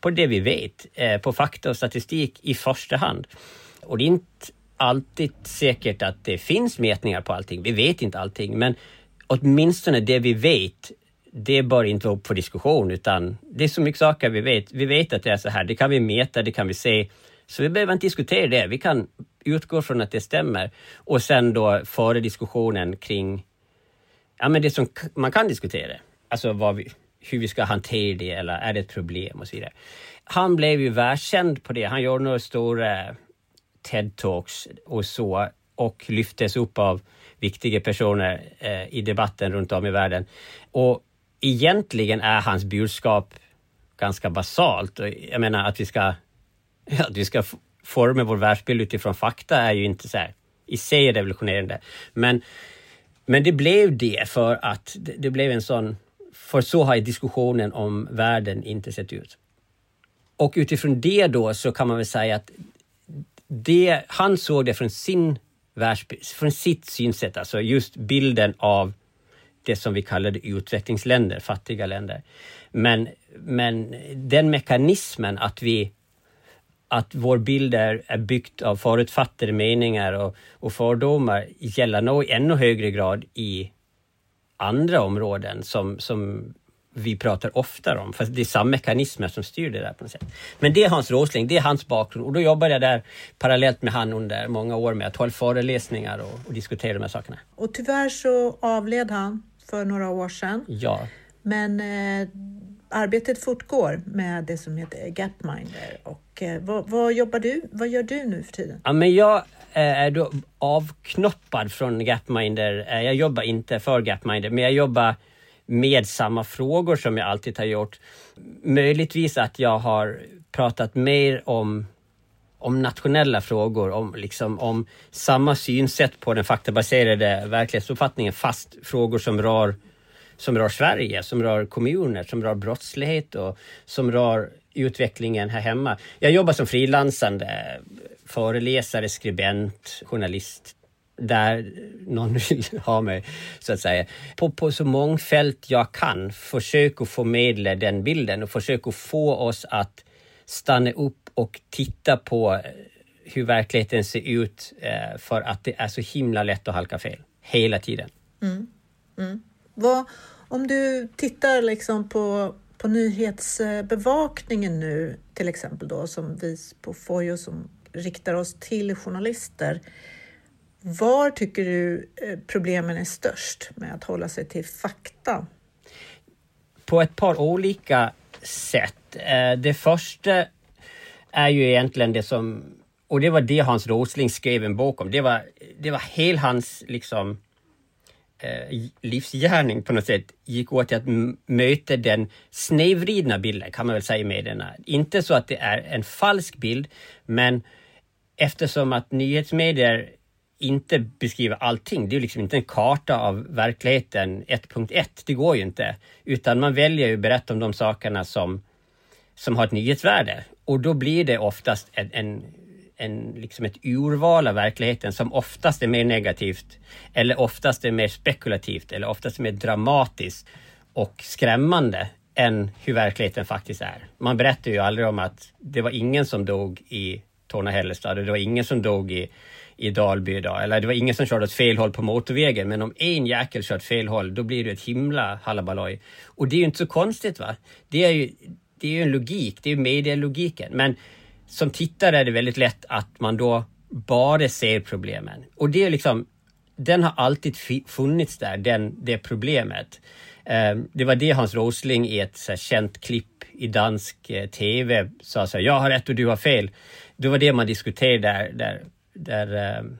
på det vi vet, eh, på fakta och statistik i första hand. Och det är inte alltid säkert att det finns mätningar på allting. Vi vet inte allting, men åtminstone det vi vet det bör inte vara upp för diskussion utan det är så mycket saker vi vet. Vi vet att det är så här, det kan vi mäta, det kan vi se. Så vi behöver inte diskutera det, vi kan utgå från att det stämmer och sen då föra diskussionen kring ja, men det som man kan diskutera. Alltså vi, hur vi ska hantera det eller är det ett problem och så vidare. Han blev ju världskänd på det. Han gjorde några stora eh, TED-talks och så och lyftes upp av viktiga personer eh, i debatten runt om i världen. Och egentligen är hans budskap ganska basalt. Jag menar att vi ska, att vi ska forma vår världsbild utifrån fakta är ju inte så här, i sig revolutionerande. Men, men det blev det för att det, blev en sån, för så har diskussionen om världen inte sett ut. Och utifrån det då så kan man väl säga att det, han såg det från sin världsbild, från sitt synsätt, alltså just bilden av det som vi kallade utvecklingsländer, fattiga länder. Men, men den mekanismen att vi att vår bild är, är byggt av förutfattade meningar och, och fördomar gäller nog i ännu högre grad i andra områden som, som vi pratar oftare om. För det är samma mekanismer som styr det där på något sätt. Men det är Hans Rosling, det är hans bakgrund och då jobbade jag där parallellt med han under många år med att hålla föreläsningar och, och diskutera de här sakerna. Och tyvärr så avled han för några år sedan. Ja. Men eh, arbetet fortgår med det som heter Gapminder. Och, eh, vad, vad, jobbar du, vad gör du nu för tiden? Ja, men jag eh, är då avknoppad från Gapminder. Eh, jag jobbar inte för Gapminder, men jag jobbar med samma frågor som jag alltid har gjort. Möjligtvis att jag har pratat mer om om nationella frågor, om, liksom, om samma synsätt på den faktabaserade verklighetsuppfattningen fast frågor som rör, som rör Sverige, som rör kommuner, som rör brottslighet och som rör utvecklingen här hemma. Jag jobbar som frilansande föreläsare, skribent, journalist där någon vill ha mig, så att säga. På, på så många fält jag kan, försöka förmedla den bilden och försöka få oss att stanna upp och titta på eh, hur verkligheten ser ut eh, för att det är så himla lätt att halka fel hela tiden. Mm. Mm. Vad, om du tittar liksom på, på nyhetsbevakningen nu till exempel då som vi på Fojo som riktar oss till journalister. Var tycker du eh, problemen är störst med att hålla sig till fakta? På ett par olika sätt. Eh, det första är ju egentligen det som, och det var det Hans Rosling skrev en bok om. Det var, det var hela hans liksom eh, Eh, livsgärning på något sätt gick åt till att möta den snedvridna bilden kan man väl säga i medierna. Inte så att det är en falsk bild, men eftersom att nyhetsmedier inte beskriver allting. Det är liksom inte en karta av verkligheten 1.1. Det går ju inte. Utan man väljer ju att berätta om de sakerna som som har ett nyhetsvärde. Och då blir det oftast en, en, en, liksom ett urval av verkligheten som oftast är mer negativt eller oftast är mer spekulativt eller oftast är mer dramatiskt och skrämmande än hur verkligheten faktiskt är. Man berättar ju aldrig om att det var ingen som dog i Torna-Hällestad och det var ingen som dog i, i Dalby idag. Eller det var ingen som körde åt fel håll på motorvägen. Men om en jäkel kört fel håll, då blir det ett himla halabaloj. Och det är ju inte så konstigt va. Det är ju, det är ju en logik, det är ju medielogiken. Men som tittare är det väldigt lätt att man då bara ser problemen. Och det är liksom, den har alltid funnits där, den, det problemet. Ehm, det var det Hans Rosling i ett så känt klipp i dansk eh, TV sa så här, jag har rätt och du har fel. Det var det man diskuterade där, där, där ehm,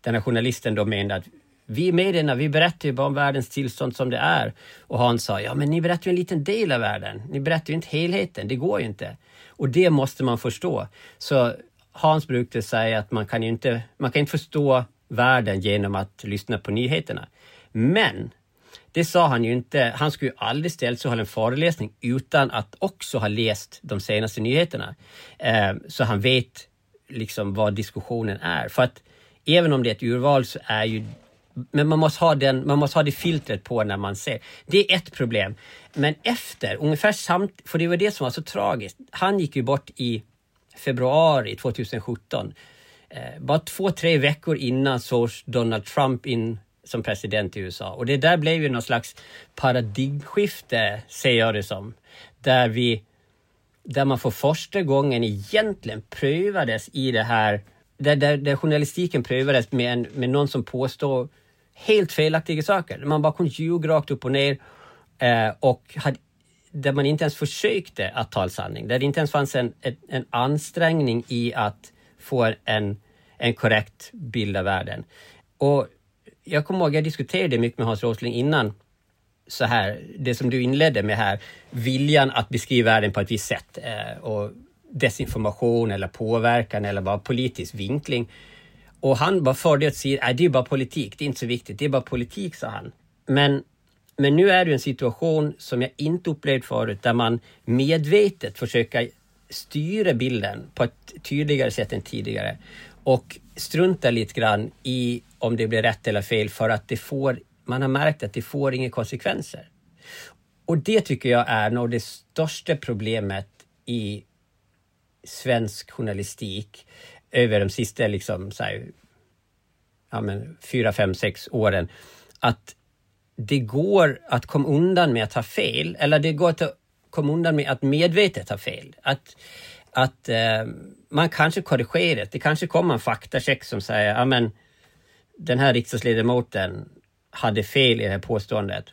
den här journalisten då menade att vi medierna, vi berättar ju bara om världens tillstånd som det är. Och Hans sa, ja men ni berättar ju en liten del av världen. Ni berättar ju inte helheten, det går ju inte. Och det måste man förstå. Så Hans brukade säga att man kan ju inte, man kan inte förstå världen genom att lyssna på nyheterna. Men det sa han ju inte. Han skulle ju aldrig ställt sig och hålla en föreläsning utan att också ha läst de senaste nyheterna. Eh, så han vet liksom vad diskussionen är. För att även om det är ett urval så är ju men man måste, ha den, man måste ha det filtret på när man ser. Det är ett problem. Men efter, ungefär samt, för det var det som var så tragiskt. Han gick ju bort i februari 2017. Eh, bara två, tre veckor innan sågs Donald Trump in som president i USA. Och det där blev ju någon slags paradigmskifte, ser jag det som. Där vi där man för första gången egentligen prövades i det här, där, där, där journalistiken prövades med, en, med någon som påstår helt felaktiga saker. Man bara kunde ljuga rakt upp och ner eh, och hade, där man inte ens försökte att tala sanning. Där det inte ens fanns en, en, en ansträngning i att få en, en korrekt bild av världen. Och jag kommer ihåg, jag diskuterade mycket med Hans Rosling innan så här, det som du inledde med här, viljan att beskriva världen på ett visst sätt eh, och desinformation eller påverkan eller bara politisk vinkling. Och han bara förde åt sidan, äh, det är bara politik, det är inte så viktigt, det är bara politik, sa han. Men, men nu är det en situation som jag inte upplevt förut, där man medvetet försöker styra bilden på ett tydligare sätt än tidigare och strunta lite grann i om det blir rätt eller fel för att det får, man har märkt att det får inga konsekvenser. Och det tycker jag är nog det största problemet i svensk journalistik över de sista liksom, så här, ja, men, fyra, fem, sex åren. Att det går att komma undan med att ha fel, eller det går att komma undan med att medvetet ha fel. Att, att eh, man kanske korrigerar det. kanske kommer en faktacheck som säger, ja men den här riksdagsledamoten hade fel i det här påståendet.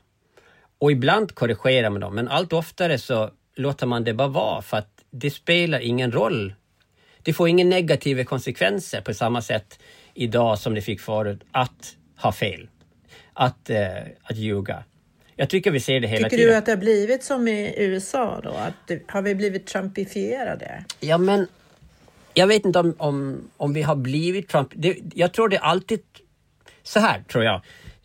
Och ibland korrigerar man dem, men allt oftare så låter man det bara vara för att det spelar ingen roll. Det får inga negativa konsekvenser på samma sätt idag som det fick förut att ha fel. Att, eh, att ljuga. Jag tycker vi ser det hela tycker tiden. Tycker du att det har blivit som i USA då? Att har vi blivit trumpifierade? Ja men jag vet inte om, om, om vi har blivit Trump. Det, jag tror det alltid så här tror jag.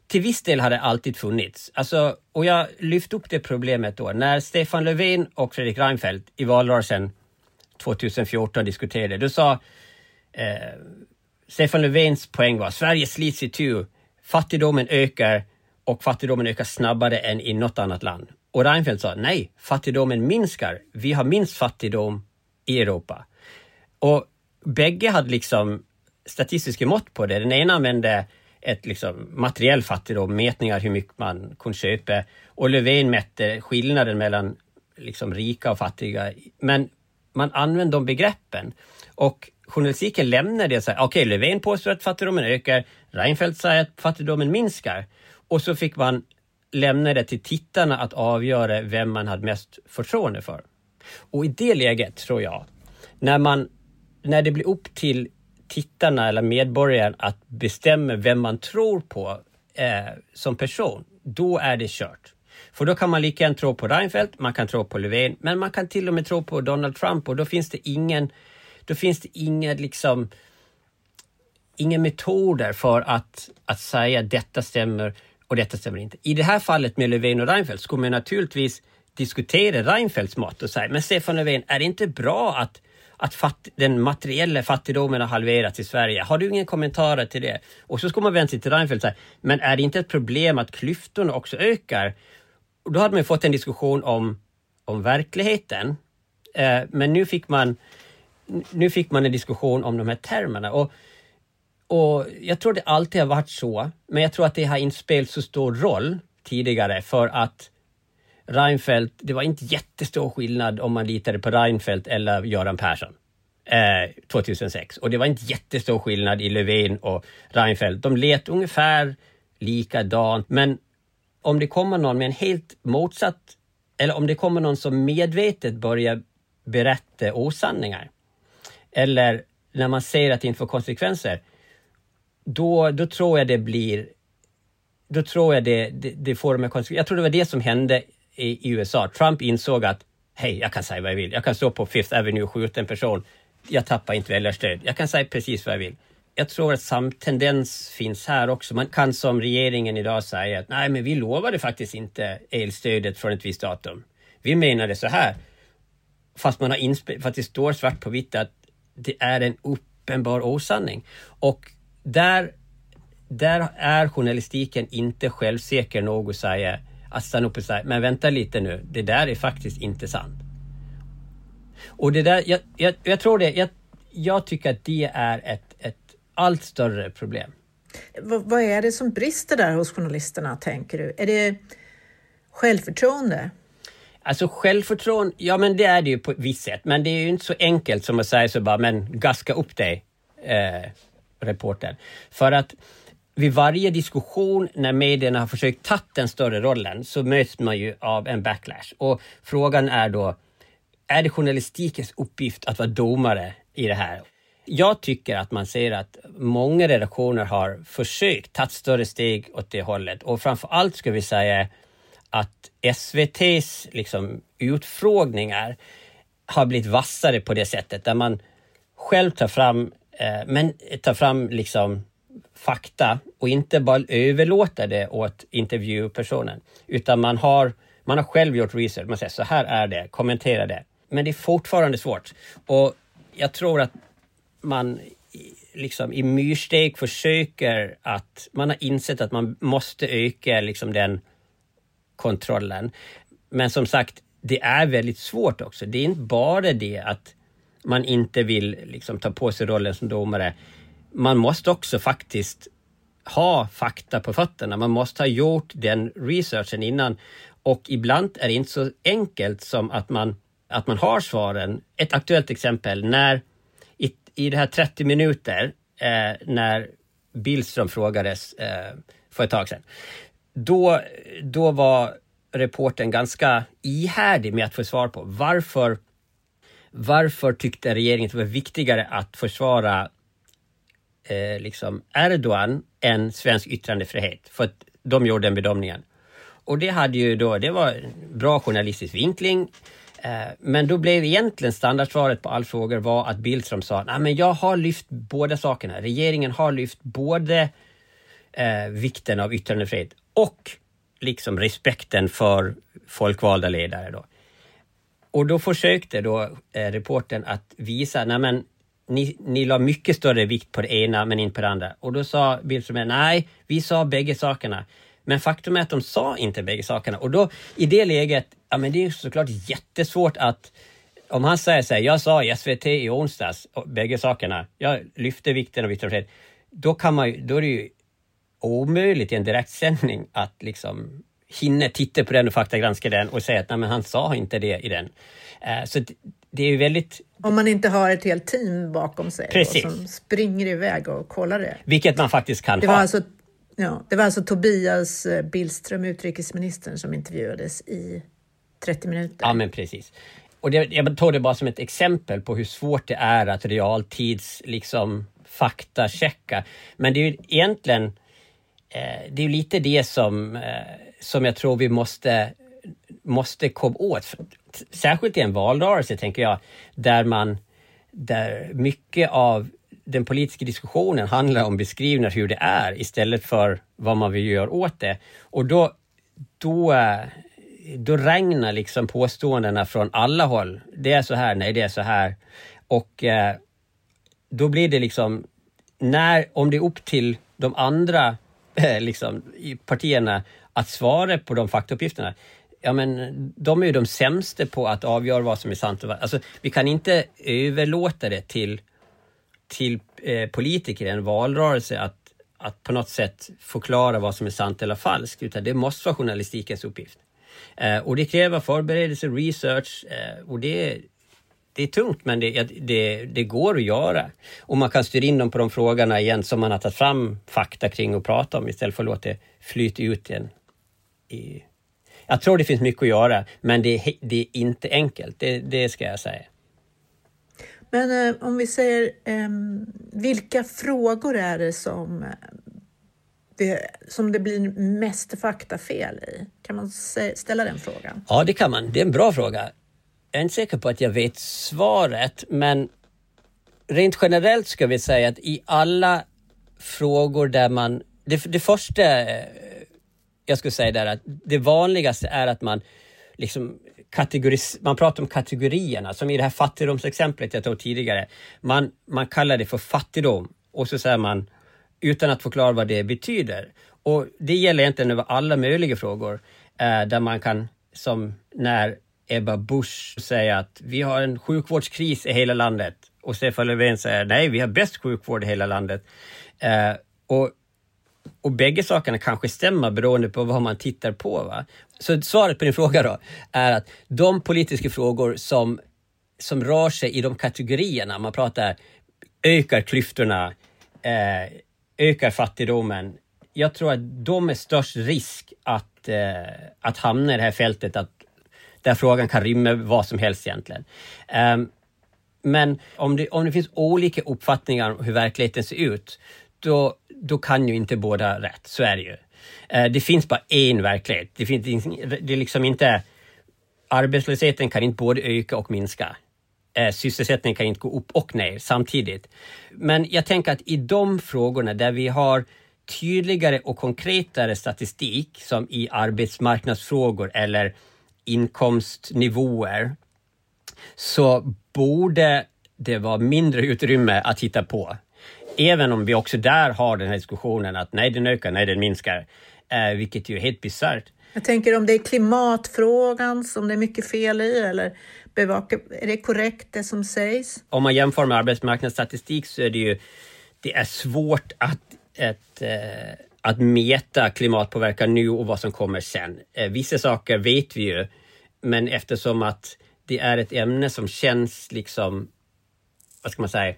Till viss del har det alltid funnits. Alltså, och jag lyfte upp det problemet då när Stefan Löfven och Fredrik Reinfeldt i valrörelsen 2014 diskuterade. Då sa eh, Stefan Löfvens poäng var Sverige slits i tur. Fattigdomen ökar och fattigdomen ökar snabbare än i något annat land. Och Reinfeldt sa nej, fattigdomen minskar. Vi har minst fattigdom i Europa. Och bägge hade liksom statistiska mått på det. Den ena använde ett liksom materiell fattigdom, mätningar hur mycket man kunde köpa. Och Löfven mätte skillnaden mellan liksom rika och fattiga. Men man använder de begreppen. Och journalistiken lämnar det så här, okej, okay, Löfven påstår att fattigdomen ökar, Reinfeldt säger att fattigdomen minskar. Och så fick man lämna det till tittarna att avgöra vem man hade mest förtroende för. Och i det läget tror jag, när man när det blir upp till tittarna eller medborgaren att bestämma vem man tror på eh, som person, då är det kört. För då kan man lika gärna tro på Reinfeldt, man kan tro på Löfven, men man kan till och med tro på Donald Trump och då finns det ingen, då finns det inga liksom inga metoder för att, att säga detta stämmer och detta stämmer inte. I det här fallet med Löfven och Reinfeldt skulle man naturligtvis diskutera Reinfeldts mått och säga, men Stefan Löfven, är det inte bra att att fatt, den materiella fattigdomen har halverats i Sverige. Har du ingen kommentar till det? Och så skulle man vända sig till Reinfeldt och säga, men är det inte ett problem att klyftorna också ökar? Och då hade man fått en diskussion om, om verkligheten. Eh, men nu fick, man, nu fick man en diskussion om de här termerna. Och, och jag tror det alltid har varit så, men jag tror att det har inte spelat så stor roll tidigare för att Reinfeldt, det var inte jättestor skillnad om man litade på Reinfeldt eller Göran Persson. Eh, 2006. Och det var inte jättestor skillnad i Löfven och Reinfeldt. De let ungefär likadant. Men om det kommer någon med en helt motsatt, eller om det kommer någon som medvetet börjar berätta osanningar. Eller när man ser att det inte får konsekvenser. Då, då tror jag det blir då tror jag det, det, det får de konsekvenser. Jag tror det var det som hände i, USA. Trump insåg att hej, jag kan säga vad jag vill. Jag kan stå på Fifth Avenue och skjuta en person. Jag tappar inte väljarstöd. Jag kan säga precis vad jag vill. Jag tror att samma tendens finns här också. Man kan som regeringen idag säga att nej, men vi lovade faktiskt inte elstödet från ett visst datum. Vi menade så här. Fast man har fast det står svart på vitt att det är en uppenbar osanning. Och där, där är journalistiken inte självsäker nog att säga att stanna upp och säga, men vänta lite nu, det där är faktiskt inte sant. Och det där, jag, jag, jag tror det, jag, jag tycker att det är ett allt större problem. V vad är det som brister där hos journalisterna, tänker du? Är det självförtroende? Alltså självförtroende, ja men det är det ju på ett visst sätt. Men det är ju inte så enkelt som att säga så bara, men gaska upp dig, eh, reportern. För att vid varje diskussion när medierna har försökt ta den större rollen så möts man ju av en backlash. Och frågan är då, är det journalistikens uppgift att vara domare i det här? Jag tycker att man ser att många redaktioner har försökt ta större steg åt det hållet och framför allt ska vi säga att SVTs liksom, utfrågningar har blivit vassare på det sättet där man själv tar fram, eh, men tar fram liksom fakta och inte bara överlåter det åt intervjupersonen. Utan man har, man har själv gjort research. Man säger så här är det, kommentera det. Men det är fortfarande svårt. Och jag tror att man liksom i myrsteg försöker att man har insett att man måste öka liksom den kontrollen. Men som sagt, det är väldigt svårt också. Det är inte bara det att man inte vill liksom ta på sig rollen som domare man måste också faktiskt ha fakta på fötterna. Man måste ha gjort den researchen innan. Och ibland är det inte så enkelt som att man, att man har svaren. Ett aktuellt exempel, när i, det här 30 minuter eh, när Billström frågades eh, för ett tag sedan. Då, då var reporten ganska ihärdig med att få svar på varför varför tyckte regeringen att det var viktigare att försvara eh, liksom Erdogan än svensk yttrandefrihet. För att de gjorde den bedömningen. Och det hade ju då, det var bra journalistisk vinkling. Eh, men då blev egentligen standardsvaret på alla frågor var att Billström sa, nej men jag har lyft båda sakerna. Regeringen har lyft både eh, vikten av yttrandefrihet och liksom respekten för folkvalda ledare. Då. Och då försökte då eh, reporten att visa, nej men ni, ni la mycket större vikt på det ena men inte på det andra. Och då sa Billström, nej, vi sa bägge sakerna. Men faktum är att de sa inte bägge sakerna. Och då i det läget, ja men det är såklart jättesvårt att om han säger så här, jag sa i SVT i onsdags bägge sakerna, jag lyfte vikten av yttrandefrihet. Då kan man då är det ju omöjligt i en direktsändning att liksom hinna titta på den och faktagranska den och säga att nej men han sa inte det i den. Uh, så det är ju väldigt... Om man inte har ett helt team bakom sig Precis. som springer iväg och kollar det. Vilket man faktiskt kan det ha. Alltså, ja, det var alltså Tobias eh, Billström, utrikesministern, som intervjuades i 30 minuter. Ja, men precis. Och det, jag tar det bara som ett exempel på hur svårt det är att realtids liksom faktachecka. Men det är ju egentligen eh, det är lite det som, eh, som jag tror vi måste måste komma åt. Särskilt i en valrörelse, tänker jag, där man där mycket av den politiska diskussionen handlar om beskrivningar hur det är istället för vad man vill göra åt det. Och då, då, då regnar liksom påståendena från alla håll. Det är så här, nej det är så här. Och eh, då blir det liksom, när, om det är upp till de andra eh, liksom, i partierna att svara på de faktauppgifterna, ja men de är ju de sämsta på att avgöra vad som är sant och vad... Alltså, vi kan inte överlåta det till, till eh, politiker i en valrörelse att, att på något sätt förklara vad som är sant eller falskt, utan det måste vara journalistikens uppgift. Eh, och det kräver förberedelse, research eh, och det, det är tungt men det, det, det går att göra. Och man kan styra in dem på de frågorna igen som man har tagit fram fakta kring och prata om istället för att låta det flyta ut igen. I... Jag tror det finns mycket att göra men det, det är inte enkelt, det, det ska jag säga. Men eh, om vi säger, eh, vilka frågor är det som, eh, det som det blir mest faktafel i? Kan man ställa den frågan? Ja, det kan man. Det är en bra fråga. Jag är inte säker på att jag vet svaret, men rent generellt ska vi säga att i alla frågor där man... Det, det första eh, jag skulle säga där att det vanligaste är att man liksom kategoris, man pratar om kategorierna, som i det här fattigdomsexemplet jag tog tidigare. Man, man kallar det för fattigdom och så säger man utan att förklara vad det betyder. Och det gäller egentligen över alla möjliga frågor eh, där man kan, som när Ebba Busch säger att vi har en sjukvårdskris i hela landet och Stefan Löfven säger nej, vi har bäst sjukvård i hela landet. Eh, och, och bägge sakerna kanske stämmer beroende på vad man tittar på. Va? Så svaret på din fråga då är att de politiska frågor som, som rör sig i de kategorierna, man pratar ökar klyftorna, eh, ökar fattigdomen. Jag tror att de är störst risk att, eh, att hamna i det här fältet att där frågan kan rymma vad som helst egentligen. Ehm, men om det, om det finns olika uppfattningar om hur verkligheten ser ut, då, då kan ju inte båda rätt. Så är det ju. Eh, det finns bara en verklighet. Det, finns, det är liksom inte... Arbetslösheten kan inte både öka och minska. Eh, sysselsättningen kan inte gå upp och ner samtidigt. Men jag tänker att i de frågorna där vi har tydligare och konkretare statistik som i arbetsmarknadsfrågor eller inkomstnivåer så borde det vara mindre utrymme att hitta på. Även om vi också där har den här diskussionen att nej, den ökar, nej, den minskar. Eh, vilket ju är helt bisarrt. Jag tänker om det är klimatfrågan som det är mycket fel i eller bevaka, är det korrekt det som sägs? Om man jämför med arbetsmarknadsstatistik så är det ju det är svårt att ett, eh, att mäta klimatpåverkan nu och vad som kommer sen. Eh, vissa saker vet vi ju, men eftersom att det är ett ämne som känns liksom, vad ska man säga,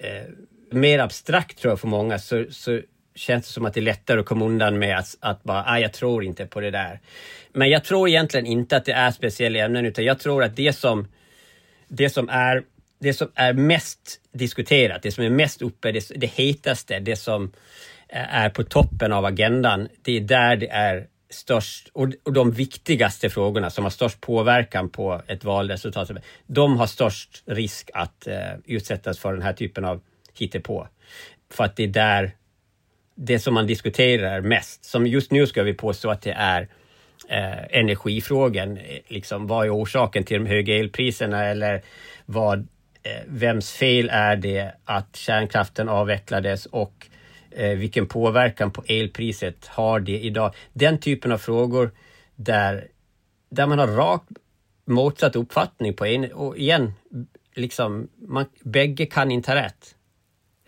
eh, mer abstrakt tror jag för många så, så känns det som att det är lättare att komma undan med att, att bara, ah, jag tror inte på det där. Men jag tror egentligen inte att det är speciella ämnen utan jag tror att det som, det som är det som är mest diskuterat, det som är mest uppe, det, det hetaste, det som är på toppen av agendan, det är där det är störst och, och de viktigaste frågorna som har störst påverkan på ett valresultat, de har störst risk att eh, utsättas för den här typen av hittepå. För att det är där det som man diskuterar mest, som just nu ska vi påstå att det är eh, energifrågan, eh, liksom vad är orsaken till de höga elpriserna eller vad, eh, vems fel är det att kärnkraften avvecklades och Eh, vilken påverkan på elpriset har det idag? Den typen av frågor där, där man har rakt motsatt uppfattning på en, och igen, liksom, man, bägge kan inte ha rätt.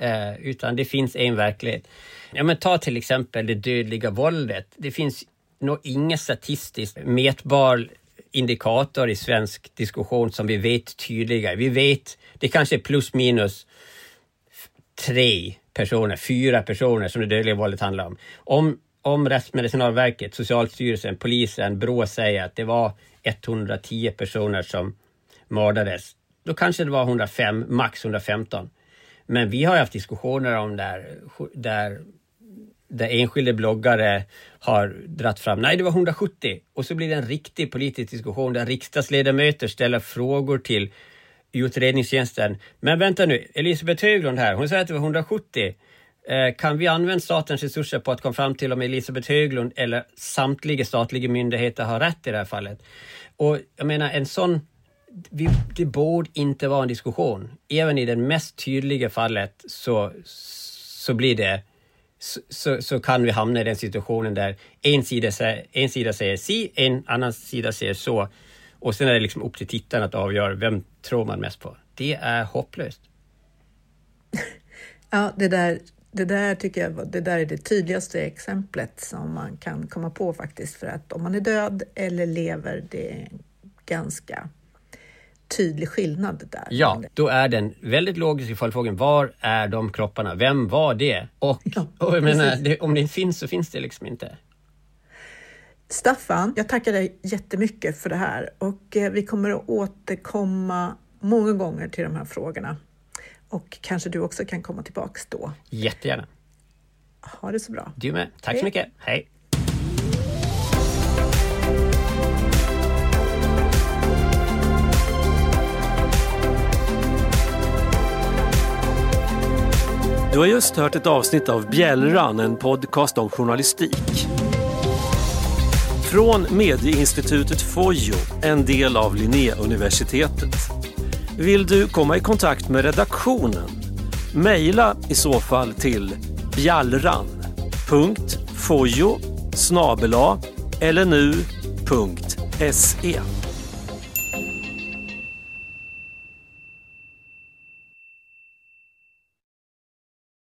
Eh, utan det finns en verklighet. Ja, men ta till exempel det dödliga våldet. Det finns nog ingen statistiskt mätbar indikator i svensk diskussion som vi vet tydligare. Vi vet, det kanske är plus minus tre personer, fyra personer som det dödliga våldet handlar om. Om, om Rättsmedicinalverket, Socialstyrelsen, polisen, Brå säger att det var 110 personer som mördades, då kanske det var 105, max 115. Men vi har haft diskussioner om där, där, där enskilda bloggare har dratt fram, nej det var 170 och så blir det en riktig politisk diskussion där riksdagsledamöter ställer frågor till utredningstjänsten. Men vänta nu, Elisabeth Höglund här, hon säger att det var 170. Eh, kan vi använda statens resurser på att komma fram till om Elisabeth Höglund eller samtliga statliga myndigheter har rätt i det här fallet? Och jag menar en sån vi, det borde inte vara en diskussion. Även i det mest tydliga fallet så, så blir det så, så, så, kan vi hamna i den situationen där en sida, en sida säger si, en annan sida säger så. Och sen är det liksom upp till tittaren att avgöra vem tror man mest på. Det är hopplöst. Ja, det där, det där tycker jag det där är det tydligaste exemplet som man kan komma på faktiskt. För att om man är död eller lever, det är ganska tydlig skillnad där. Ja, då är den väldigt logiska följdfrågan, var är de kropparna? Vem var det? Och, ja, och jag menar, det, om det finns så finns det liksom inte. Staffan, jag tackar dig jättemycket för det här och eh, vi kommer att återkomma många gånger till de här frågorna. Och kanske du också kan komma tillbaks då. Jättegärna. Ha det så bra. Du med. Tack Hej. så mycket. Hej. Du har just hört ett avsnitt av Bjällran, en podcast om journalistik. Från Medieinstitutet Fojo, en del av Linnéuniversitetet. Vill du komma i kontakt med redaktionen? Mejla i så fall till bjallran.fojo snabela eller nu.se